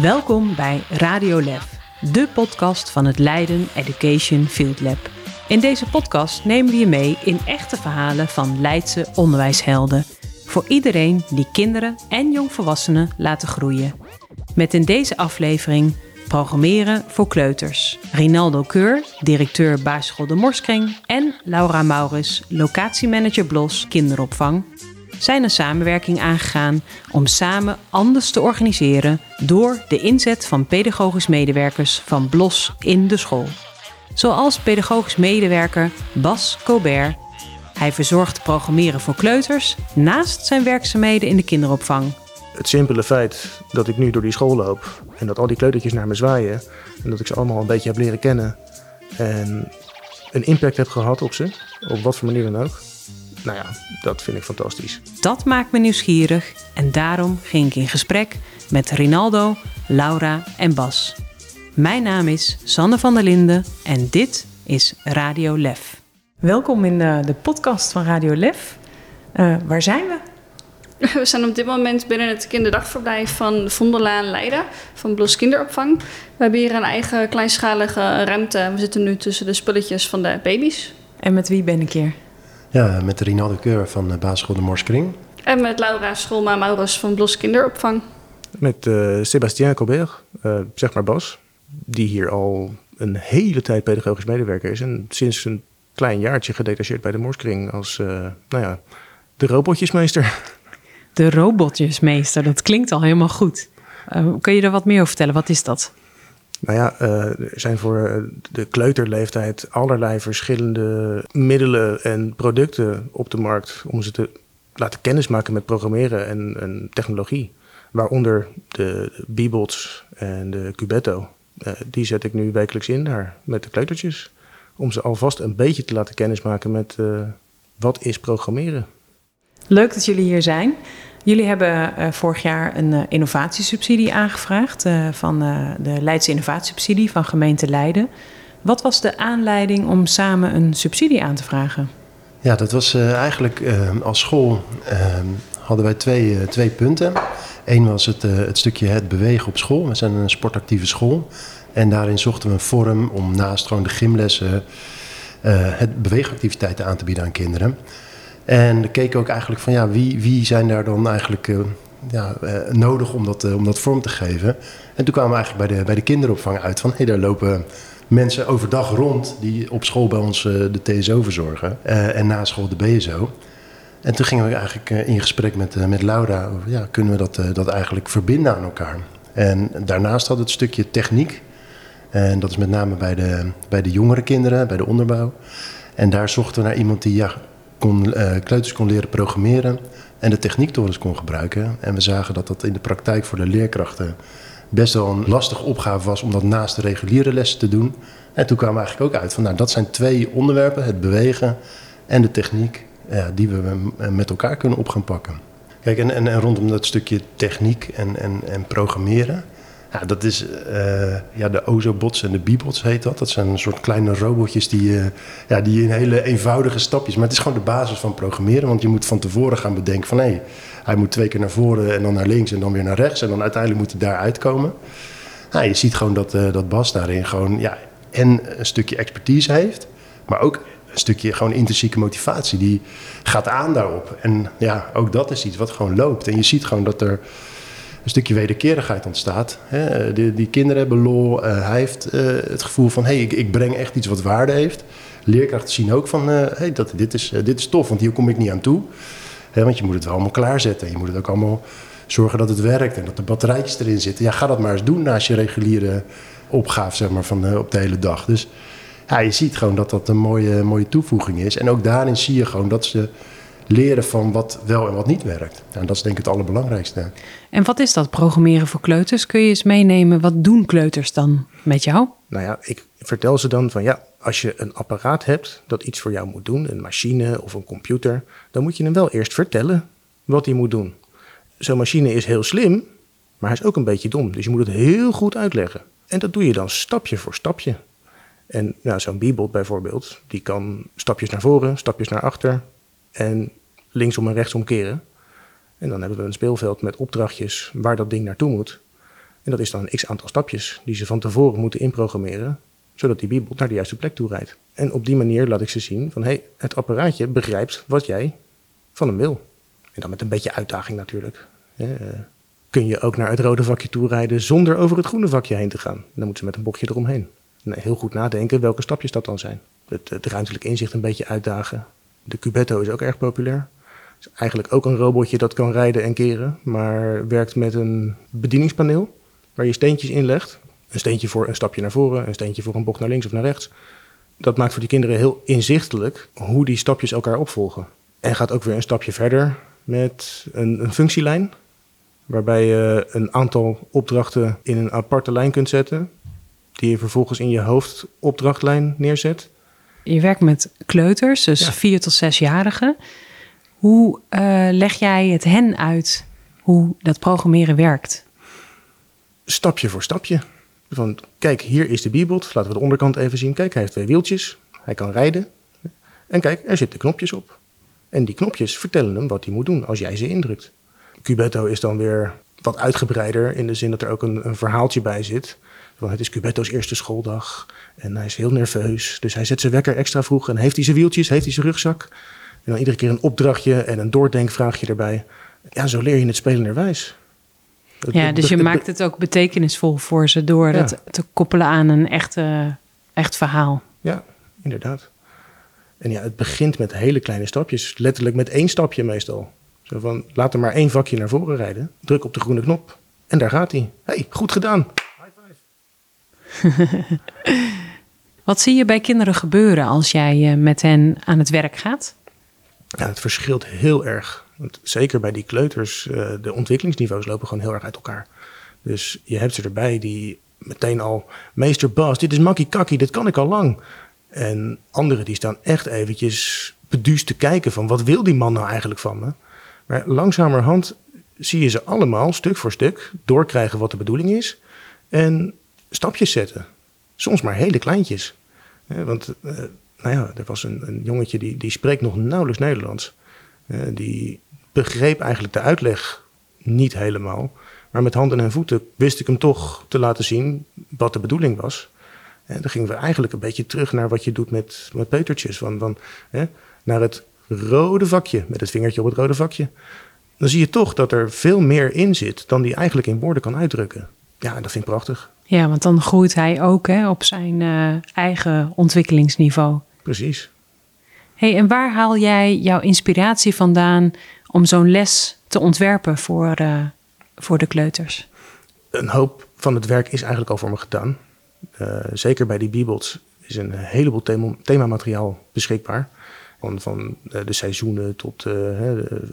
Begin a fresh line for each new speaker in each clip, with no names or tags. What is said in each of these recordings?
Welkom bij Radio Lab, de podcast van het Leiden Education Field Lab. In deze podcast nemen we je mee in echte verhalen van Leidse onderwijshelden. Voor iedereen die kinderen en jongvolwassenen laten groeien. Met in deze aflevering Programmeren voor kleuters. Rinaldo Keur, directeur basisschool De Morskring en Laura Maurus, locatiemanager Blos kinderopvang, zijn een samenwerking aangegaan om samen anders te organiseren door de inzet van pedagogisch medewerkers van Blos in de school. Zoals pedagogisch medewerker Bas Colbert. Hij verzorgt programmeren voor kleuters naast zijn werkzaamheden in de kinderopvang
het simpele feit dat ik nu door die school loop en dat al die kleutertjes naar me zwaaien en dat ik ze allemaal een beetje heb leren kennen en een impact heb gehad op ze, op wat voor manier dan ook. Nou ja, dat vind ik fantastisch.
Dat maakt me nieuwsgierig en daarom ging ik in gesprek met Rinaldo, Laura en Bas. Mijn naam is Sanne van der Linden en dit is Radio Lef. Welkom in de, eh, de podcast van Radio Lef. Uh, waar zijn we?
We zijn op dit moment binnen het kinderdagverblijf van Vondellaan Leiden, van Blos Kinderopvang. We hebben hier een eigen kleinschalige ruimte. We zitten nu tussen de spulletjes van de baby's.
En met wie ben ik hier?
Ja, met Rinaldo Keur van de basisschool De Morskring.
En met Laura Schoolma Maurus van Blos Kinderopvang.
Met uh, Sébastien Colbert, uh, zeg maar Bas, die hier al een hele tijd pedagogisch medewerker is. En sinds een klein jaartje gedetacheerd bij de Morskring als, uh, nou ja, de robotjesmeester.
De robotjesmeester, dat klinkt al helemaal goed. Uh, kun je er wat meer over vertellen? Wat is dat?
Nou ja, uh, er zijn voor de kleuterleeftijd allerlei verschillende middelen en producten op de markt om ze te laten kennismaken met programmeren en, en technologie. Waaronder de Bebots en de Cubetto. Uh, die zet ik nu wekelijks in daar met de kleutertjes. Om ze alvast een beetje te laten kennismaken met wat is programmeren.
Leuk dat jullie hier zijn. Jullie hebben uh, vorig jaar een uh, innovatiesubsidie aangevraagd uh, van de Leidse innovatiesubsidie van gemeente Leiden. Wat was de aanleiding om samen een subsidie aan te vragen?
Ja, dat was eigenlijk als school hadden wij twee, twee punten. Eén was het, het stukje het bewegen op school. We zijn een sportactieve school. En daarin zochten we een vorm om naast gewoon de gymlessen het beweegactiviteiten aan te bieden aan kinderen. En we keken ook eigenlijk van ja, wie, wie zijn daar dan eigenlijk uh, ja, uh, nodig om dat, uh, om dat vorm te geven. En toen kwamen we eigenlijk bij de, bij de kinderopvang uit van hé, hey, daar lopen mensen overdag rond die op school bij ons de TSO verzorgen en na school de BSO. En toen gingen we eigenlijk in gesprek met, met Laura over ja, kunnen we dat, dat eigenlijk verbinden aan elkaar. En daarnaast had het stukje techniek. En dat is met name bij de, bij de jongere kinderen, bij de onderbouw. En daar zochten we naar iemand die ja, kon, uh, kleuters kon leren programmeren en de techniektorens kon gebruiken. En we zagen dat dat in de praktijk voor de leerkrachten best wel een lastige opgave was om dat naast de reguliere lessen te doen. En toen kwamen we eigenlijk ook uit van nou, dat zijn twee onderwerpen, het bewegen en de techniek, ja, die we met elkaar kunnen op gaan pakken. Kijk, en, en, en rondom dat stukje techniek en, en, en programmeren, ja, dat is uh, ja, de Ozobots en de Bibots heet dat. Dat zijn een soort kleine robotjes die, uh, ja, die in hele eenvoudige stapjes... Maar het is gewoon de basis van programmeren. Want je moet van tevoren gaan bedenken van... hé, hey, hij moet twee keer naar voren en dan naar links en dan weer naar rechts. En dan uiteindelijk moet hij daar uitkomen. Nou, je ziet gewoon dat, uh, dat Bas daarin gewoon... Ja, en een stukje expertise heeft, maar ook een stukje gewoon intrinsieke motivatie. Die gaat aan daarop. En ja, ook dat is iets wat gewoon loopt. En je ziet gewoon dat er een stukje wederkerigheid ontstaat. Hè? Die, die, kinderen hebben lol. Uh, hij heeft uh, het gevoel van, hé, hey, ik, ik, breng echt iets wat waarde heeft. Leerkrachten zien ook van, uh, hey, dat, dit, is, dit is tof, want hier kom ik niet aan toe. Hè, want je moet het wel allemaal klaarzetten. Je moet het ook allemaal zorgen dat het werkt en dat de batterijtjes erin zitten. Ja, ga dat maar eens doen naast je reguliere opgave zeg maar, van, op de hele dag. Dus ja, je ziet gewoon dat dat een mooie, mooie toevoeging is. En ook daarin zie je gewoon dat ze leren van wat wel en wat niet werkt. En dat is denk ik het allerbelangrijkste.
En wat is dat programmeren voor kleuters? Kun je eens meenemen, wat doen kleuters dan met jou?
Nou ja, ik vertel ze dan van ja, als je een apparaat hebt dat iets voor jou moet doen, een machine of een computer, dan moet je hem wel eerst vertellen wat hij moet doen. Zo'n machine is heel slim, maar hij is ook een beetje dom. Dus je moet het heel goed uitleggen. En dat doe je dan stapje voor stapje. En nou, zo'n Bebot bijvoorbeeld, die kan stapjes naar voren, stapjes naar achter en linksom en rechtsom keren. En dan hebben we een speelveld met opdrachtjes waar dat ding naartoe moet. En dat is dan een x aantal stapjes die ze van tevoren moeten inprogrammeren, zodat die bibel naar de juiste plek toe rijdt. En op die manier laat ik ze zien van, hey, het apparaatje begrijpt wat jij van hem wil. En dan met een beetje uitdaging natuurlijk. Eh, kun je ook naar het rode vakje toe rijden zonder over het groene vakje heen te gaan? Dan moeten ze met een bochtje eromheen. En heel goed nadenken welke stapjes dat dan zijn. Het, het ruimtelijk inzicht een beetje uitdagen. De Cubetto is ook erg populair. is eigenlijk ook een robotje dat kan rijden en keren, maar werkt met een bedieningspaneel waar je steentjes in legt. Een steentje voor een stapje naar voren, een steentje voor een bocht naar links of naar rechts. Dat maakt voor die kinderen heel inzichtelijk hoe die stapjes elkaar opvolgen. En gaat ook weer een stapje verder met een, een functielijn, waarbij je een aantal opdrachten in een aparte lijn kunt zetten, die je vervolgens in je hoofdopdrachtlijn neerzet.
Je werkt met kleuters, dus
Ja.
vier tot zesjarigen. Hoe eh, leg jij het hen uit hoe dat programmeren werkt?
stapje voor stapje. Van, kijk, hier is de bibot. Laten we de onderkant even zien. Kijk, hij heeft twee wieltjes. Hij kan rijden. En kijk, er zitten knopjes op. En die knopjes vertellen hem wat hij moet doen als jij ze indrukt. Cubetto is dan weer wat uitgebreider in de zin dat er ook een, een verhaaltje bij zit. Het is Cubetto's eerste schooldag en hij is heel nerveus. Dus hij zet zijn wekker extra vroeg en heeft hij zijn wieltjes, heeft hij zijn rugzak. En dan iedere keer een opdrachtje en een doordenkvraagje erbij. Ja, zo leer je het spelenderwijs. Het-
Ja,
het-
dus je
het-
maakt het ook betekenisvol voor ze door
Ja.
dat te koppelen aan een echte, echt verhaal.
Ja, inderdaad. En ja, het begint met hele kleine stapjes. Letterlijk met één stapje meestal. Zo van, laat er maar één vakje naar voren rijden. Druk op de groene knop. En daar gaat hij. hey, goed gedaan.
Wat zie je bij kinderen gebeuren als jij eh, met hen aan het werk gaat?
Ja, het verschilt heel erg. Zeker bij die kleuters, eh, de ontwikkelingsniveaus lopen gewoon heel erg uit elkaar. Dus je hebt ze erbij die meteen al... Meester Bas, dit is makkie kakkie, dit kan ik al lang. En anderen die staan echt eventjes beduusd te kijken van... wat wil die man nou eigenlijk van me? Maar langzamerhand zie je ze allemaal stuk voor stuk doorkrijgen wat de bedoeling is. En stapjes zetten. Soms maar hele kleintjes. Want eh, nou ja, er was een, een jongetje die, die spreekt nog nauwelijks Nederlands. Eh, die begreep eigenlijk de uitleg niet helemaal. Maar met handen en voeten wist ik hem toch te laten zien wat de bedoeling was. En dan gingen we eigenlijk een beetje terug naar wat je doet met, met peutertjes. Van, van, hè, naar het rode vakje, met het vingertje op het rode vakje. Dan zie je toch dat er veel meer in zit dan die eigenlijk in woorden kan uitdrukken. Ja, dat vind ik prachtig.
Ja, want dan groeit hij ook hè, op zijn eh, eigen ontwikkelingsniveau.
Precies.
Hey, en waar haal jij jouw inspiratie vandaan om zo'n les te ontwerpen voor, eh, voor de kleuters?
een hoop van het werk is eigenlijk al voor me gedaan. Eh, zeker bij die bibels is een heleboel thema, themamateriaal beschikbaar. Van, van de seizoenen tot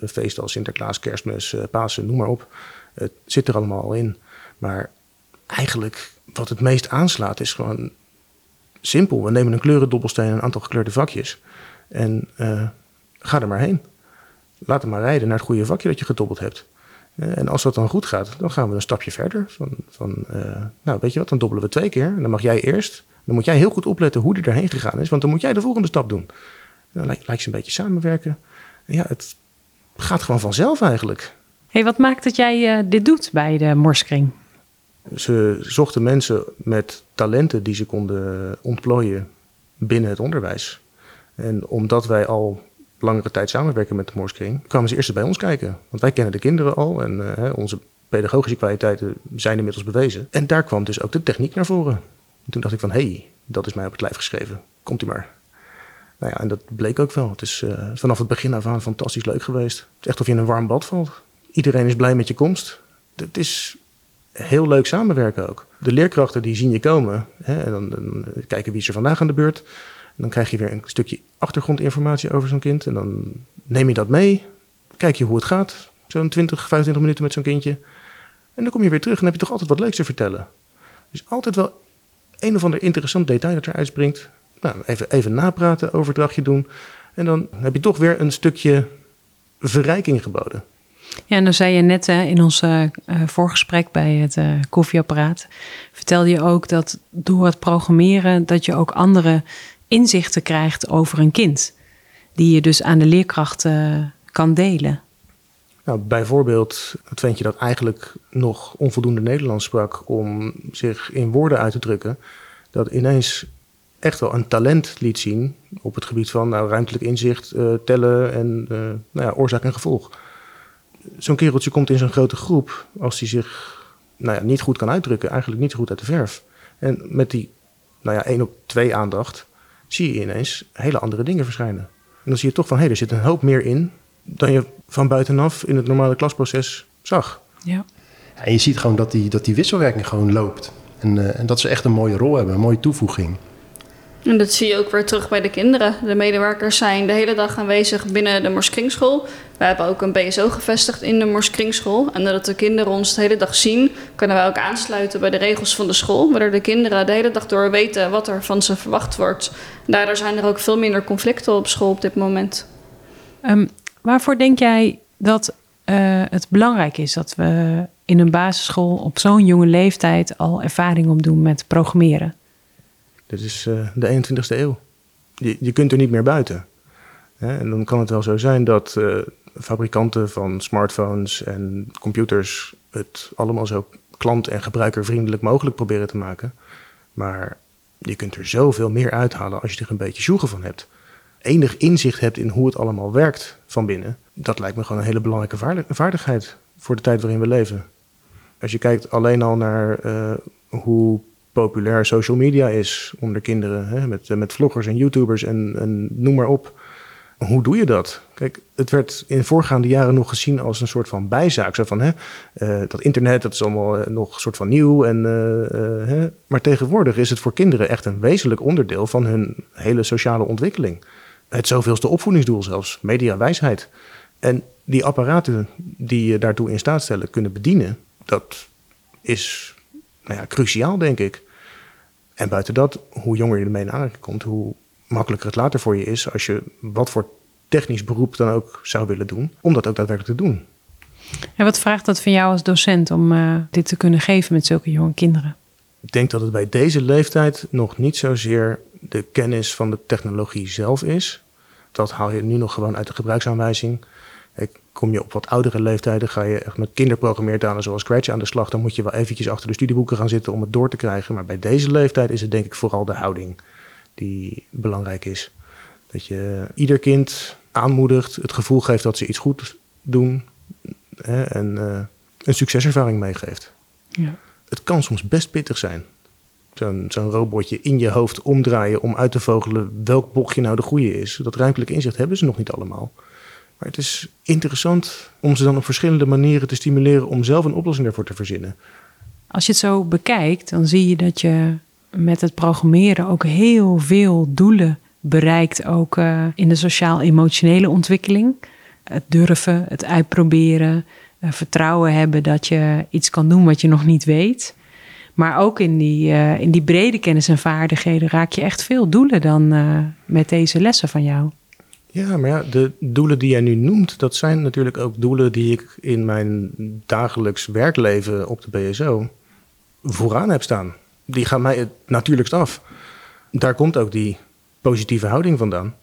feesten als Sinterklaas, Kerstmis, Pasen, noem maar op. Het zit er allemaal al in. Maar eigenlijk wat het meest aanslaat is gewoon simpel. We nemen een kleurendobbelsteen en een aantal gekleurde vakjes. En eh, ga er maar heen. Laat hem maar rijden naar het goede vakje dat je gedobbeld hebt. Eh, En als dat dan goed gaat, dan gaan we een stapje verder. Van, van, eh, nou, weet je wat, dan dobbelen we twee keer. En dan mag jij eerst. Dan moet jij heel goed opletten hoe die erheen gegaan is. Want dan moet jij de volgende stap doen. Dan lijkt, ze een beetje samenwerken. En ja, het gaat gewoon vanzelf eigenlijk.
Hey, wat maakt dat jij dit doet bij de Morskring?
Ze zochten mensen met talenten die ze konden ontplooien binnen het onderwijs. En omdat wij al langere tijd samenwerken met de Morskring, kwamen ze eerst bij ons kijken. Want wij kennen de kinderen al en eh, onze pedagogische kwaliteiten zijn inmiddels bewezen. En daar kwam dus ook de techniek naar voren. En toen dacht ik van, hé, hey, dat is mij op het lijf geschreven. Komt u maar. Nou ja, en dat bleek ook wel. Het is eh, vanaf het begin af aan fantastisch leuk geweest. Het is echt of je in een warm bad valt. Iedereen is blij met je komst. Het is heel leuk samenwerken ook. De leerkrachten die zien je komen. Hè, en dan, dan kijken wie is er vandaag aan de beurt. En dan krijg je weer een stukje achtergrondinformatie over zo'n kind. En dan neem je dat mee. Kijk je hoe het gaat. Zo'n 20, 25 minuten met zo'n kindje. En dan kom je weer terug en heb je toch altijd wat leuks te vertellen. Dus altijd wel een of ander interessant detail dat eruit springt. Nou, even, even napraten, overdrachtje doen. En dan heb je toch weer een stukje verrijking geboden.
Ja, en dan zei je net hè, in ons eh, eh, voorgesprek bij het eh, koffieapparaat, vertelde je ook dat door het programmeren dat je ook andere inzichten krijgt over een kind, die je dus aan de leerkrachten kan delen.
Nou, bijvoorbeeld het ventje dat eigenlijk nog onvoldoende Nederlands sprak om zich in woorden uit te drukken, dat ineens echt wel een talent liet zien op het gebied van nou, ruimtelijk inzicht, tellen en nou ja, oorzaak en gevolg. Zo'n kereltje komt in zo'n grote groep als hij zich nou ja, niet goed kan uitdrukken, eigenlijk niet goed uit de verf. En met die nou ja, één op twee aandacht zie je ineens hele andere dingen verschijnen. En dan zie je toch van hé, hey, er zit een hoop meer in dan je van buitenaf in het normale klasproces zag.
Ja. En je ziet gewoon dat die, dat die wisselwerking gewoon loopt. En, uh, en dat ze echt een mooie rol hebben, een mooie toevoeging.
En dat zie je ook weer terug bij de kinderen. De medewerkers zijn de hele dag aanwezig binnen de Morskringschool. We hebben ook een BSO gevestigd in de Morskringschool. En dat de kinderen ons de hele dag zien, kunnen wij ook aansluiten bij de regels van de school. Waardoor de kinderen de hele dag door weten wat er van ze verwacht wordt. Daardoor zijn er ook veel minder conflicten op school op dit moment.
Um, waarvoor denk jij dat uh, het belangrijk is dat we in een basisschool op zo'n jonge leeftijd al ervaring opdoen met programmeren?
Dit is uh, de 21ste eeuw. Je, je kunt er niet meer buiten. Hè? En dan kan het wel zo zijn dat uh, fabrikanten van smartphones en computers het allemaal zo klant- en gebruikervriendelijk mogelijk proberen te maken. Maar je kunt er zoveel meer uithalen als je er een beetje zoegen van hebt. Enig inzicht hebt in hoe het allemaal werkt van binnen. Dat lijkt me gewoon een hele belangrijke vaardigheid voor de tijd waarin we leven. Als je kijkt alleen al naar uh, hoe populair social media is onder kinderen. Hè, met, met vloggers en YouTubers en, en noem maar op. Hoe doe je dat? Kijk, het werd in voorgaande jaren nog gezien als een soort van bijzaak. Zo van, hè, uh, dat internet, dat is allemaal uh, nog een soort van nieuw. En, hè. Maar tegenwoordig is het voor kinderen echt een wezenlijk onderdeel van hun hele sociale ontwikkeling. Het zoveelste opvoedingsdoel zelfs, mediawijsheid. En die apparaten die je daartoe in staat stellen kunnen bedienen, dat is nou ja, cruciaal, denk ik. En buiten dat, hoe jonger je ermee in aanraking komt, hoe makkelijker het later voor je is als je wat voor technisch beroep dan ook zou willen doen, om dat ook daadwerkelijk te doen.
En wat vraagt dat van jou als docent om uh, dit te kunnen geven met zulke jonge kinderen?
Ik denk dat het bij deze leeftijd nog niet zozeer de kennis van de technologie zelf is. Dat haal je nu nog gewoon uit de gebruiksaanwijzing. Kom je op wat oudere leeftijden, ga je echt met kinderprogrammeertalen zoals Scratch aan de slag, dan moet je wel eventjes achter de studieboeken gaan zitten om het door te krijgen. Maar bij deze leeftijd is het denk ik vooral de houding die belangrijk is. Dat je ieder kind aanmoedigt, het gevoel geeft dat ze iets goed doen hè, en uh, een succeservaring meegeeft. Ja. Het kan soms best pittig zijn. Zo'n zo'n robotje in je hoofd omdraaien om uit te vogelen welk bochtje nou de goede is. Dat ruimtelijk inzicht hebben ze nog niet allemaal. Maar het is interessant om ze dan op verschillende manieren te stimuleren om zelf een oplossing daarvoor te verzinnen.
Als je het zo bekijkt, dan zie je dat je met het programmeren ook heel veel doelen bereikt, ook uh, in de sociaal-emotionele ontwikkeling. Het durven, het uitproberen, uh, vertrouwen hebben dat je iets kan doen wat je nog niet weet. Maar ook in die, uh, in die brede kennis en vaardigheden raak je echt veel doelen dan met deze lessen van jou.
Ja, maar ja, de doelen die jij nu noemt, dat zijn natuurlijk ook doelen die ik in mijn dagelijks werkleven op de BSO vooraan heb staan. Die gaan mij het natuurlijkst af. Daar komt ook die positieve houding vandaan.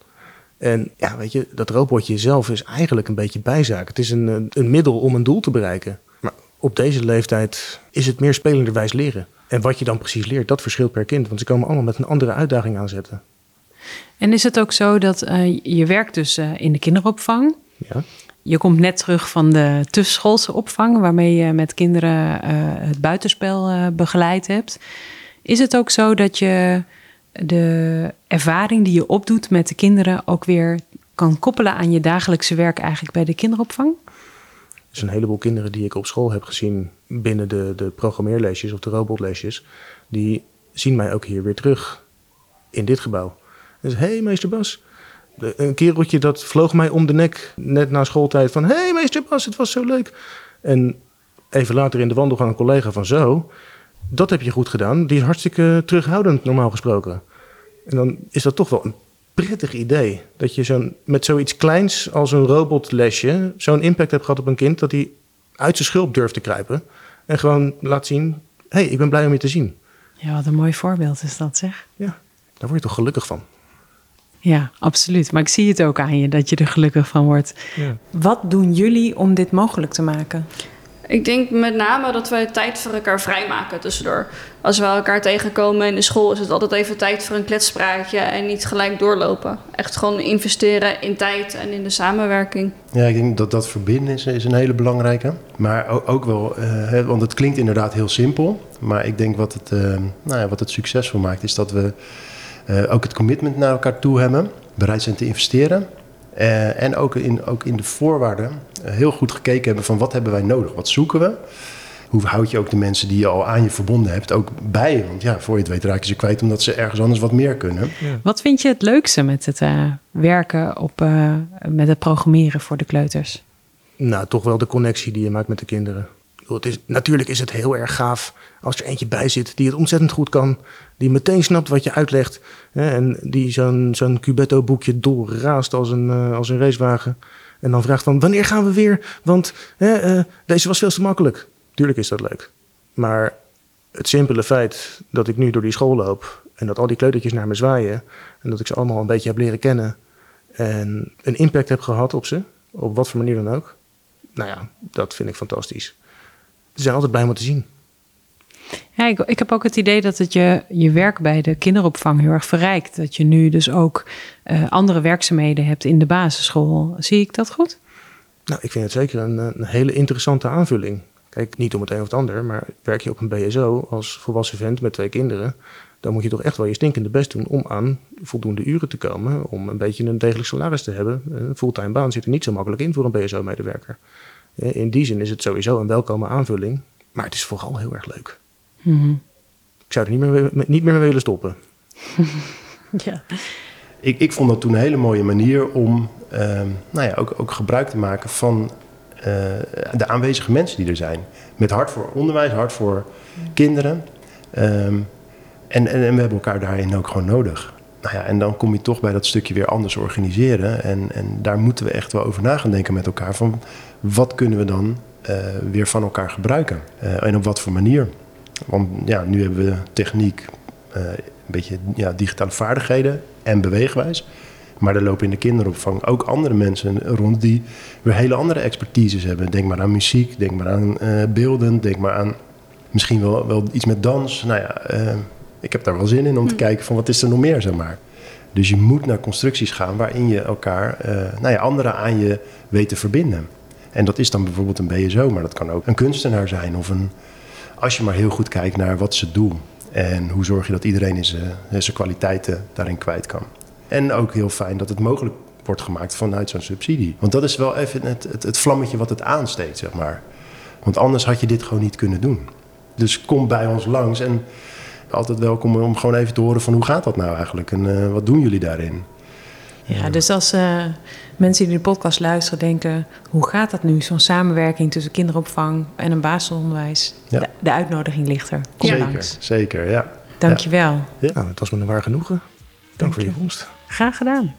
En ja, weet je, dat robotje zelf is eigenlijk een beetje bijzaak. Het is een, een middel om een doel te bereiken. Maar op deze leeftijd is het meer spelenderwijs leren. En wat je dan precies leert, dat verschilt per kind. Want ze komen allemaal met een andere uitdaging aanzetten.
En is het ook zo dat uh, je werkt dus uh, in de kinderopvang?
Ja.
Je komt net terug van de tussenschoolse opvang, waarmee je met kinderen uh, het buitenspel begeleid hebt. Is het ook zo dat je de ervaring die je opdoet met de kinderen ook weer kan koppelen aan je dagelijkse werk eigenlijk bij de kinderopvang?
Er zijn een heleboel kinderen die ik op school heb gezien binnen de, de programmeerleesjes of de robotlesjes. Die zien mij ook hier weer terug in dit gebouw. Dus, hé hey, meester Bas. Een kereltje dat vloog mij om de nek net na schooltijd van... hé hey, meester Bas, het was zo leuk. En even later in de wandelgang een collega van zo... dat heb je goed gedaan. Die is hartstikke terughoudend normaal gesproken. En dan is dat toch wel een prettig idee. Dat je zo'n, met zoiets kleins als een robotlesje... zo'n impact hebt gehad op een kind... dat hij uit zijn schulp durft te kruipen. En gewoon laat zien... hé, hey, ik ben blij om je te zien.
Ja, wat een mooi voorbeeld is dat zeg.
Ja, daar word je toch gelukkig van.
Ja, absoluut. Maar ik zie het ook aan je dat je er gelukkig van wordt.
Ja.
Wat doen jullie om dit mogelijk te maken?
Ik denk met name dat wij tijd voor elkaar vrijmaken tussendoor. Als we elkaar tegenkomen in de school, is het altijd even tijd voor een kletspraatje en niet gelijk doorlopen. Echt gewoon investeren in tijd en in de samenwerking.
Ja, ik denk dat dat verbinden is, is een hele belangrijke. Maar ook, ook wel, eh, hè, want het klinkt inderdaad heel simpel. Maar ik denk wat het, eh, nou ja, wat het succesvol maakt, is dat we eh, ook het commitment naar elkaar toe hebben. Bereid zijn te investeren. Eh, en ook in, ook in de voorwaarden eh, heel goed gekeken hebben van wat hebben wij nodig? Wat zoeken we? Hoe houd je ook de mensen die je al aan je verbonden hebt ook bij je? Want ja, voor je het weet raak je ze kwijt omdat ze ergens anders wat meer kunnen.
Wat vind je het leukste met het eh, werken op, eh, met het programmeren voor de kleuters?
Nou, toch wel de connectie die je maakt met de kinderen. Natuurlijk is het heel erg gaaf als er eentje bij zit die het ontzettend goed kan. Die meteen snapt wat je uitlegt. Hè, en die zo'n zo'n Cubetto-boekje dolraast als een, eh, als een racewagen. En dan vraagt van, wanneer gaan we weer? Want hè, eh, deze was veel te makkelijk. Tuurlijk is dat leuk. Maar het simpele feit dat ik nu door die school loop... en dat al die kleutertjes naar me zwaaien... en dat ik ze allemaal een beetje heb leren kennen... en een impact heb gehad op ze, op wat voor manier dan ook... nou ja, dat vind ik fantastisch. Ze zijn altijd blij om te zien.
Ja, ik, ik heb ook het idee dat het je, je werk bij de kinderopvang heel erg verrijkt. Dat je nu dus ook eh, andere werkzaamheden hebt in de basisschool. Zie ik dat goed?
Nou, ik vind het zeker een, een hele interessante aanvulling. Kijk, niet om het een of het ander, maar werk je op een BSO als volwassen vent met twee kinderen, dan moet je toch echt wel je stinkende best doen om aan voldoende uren te komen, om een beetje een degelijk salaris te hebben. Een fulltime baan zit er niet zo makkelijk in voor een BSO-medewerker. Eh, In die zin is het sowieso een welkome aanvulling, maar het is vooral heel erg leuk.
Mhm.
Ik zou er niet meer, niet meer mee willen stoppen.
Ja.
Ik, ik vond dat toen een hele mooie manier om ehm, nou ja, ook, ook gebruik te maken van eh, de aanwezige mensen die er zijn. Met hart voor onderwijs, hart voor kinderen. Ehm, en, en, en we hebben elkaar daarin ook gewoon nodig. Nou en dan kom je toch bij dat stukje weer anders organiseren. En, en daar moeten we echt wel over na gaan denken met elkaar. Van wat kunnen we dan eh, weer van elkaar gebruiken? Eh, en op wat voor manier? Want ja, nu hebben we techniek, eh, een beetje ja, digitale vaardigheden en beweegwijs. Maar er lopen in de kinderopvang ook andere mensen rond die weer hele andere expertises hebben. Denk maar aan muziek, denk maar aan beelden, denk maar aan misschien wel, wel iets met dans. Nou ja, ik heb daar wel zin in om te kijken van wat is er nog meer, zeg maar. Dus je moet naar constructies gaan waarin je elkaar, eh, nou ja, anderen aan je weet te verbinden. En dat is dan bijvoorbeeld een BSO, maar dat kan ook een kunstenaar zijn of een, als je maar heel goed kijkt naar wat ze doen. En hoe zorg je dat iedereen in zijn, in zijn kwaliteiten daarin kwijt kan. En ook heel fijn dat het mogelijk wordt gemaakt vanuit zo'n subsidie. Want dat is wel even het, het, het vlammetje wat het aansteekt, zeg maar. Want anders had je dit gewoon niet kunnen doen. Dus kom bij ons langs en altijd welkom om gewoon even te horen van hoe gaat dat nou eigenlijk en eh, wat doen jullie daarin?
Ja, dus als eh, mensen die de podcast luisteren denken... hoe gaat dat nu, zo'n samenwerking tussen kinderopvang en een basisonderwijs?
Ja.
De, de uitnodiging ligt er. Kom
zeker,
langs.
zeker, ja.
Dank je wel.
Nou, het was me een waar genoegen. Dank voor je komst.
Graag gedaan.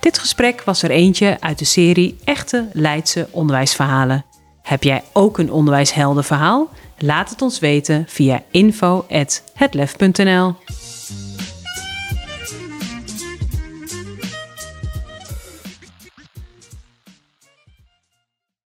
Dit gesprek was er eentje uit de serie Echte Leidse onderwijsverhalen. Heb jij ook een onderwijsheldenverhaal? Laat het ons weten via info.hetlef.nl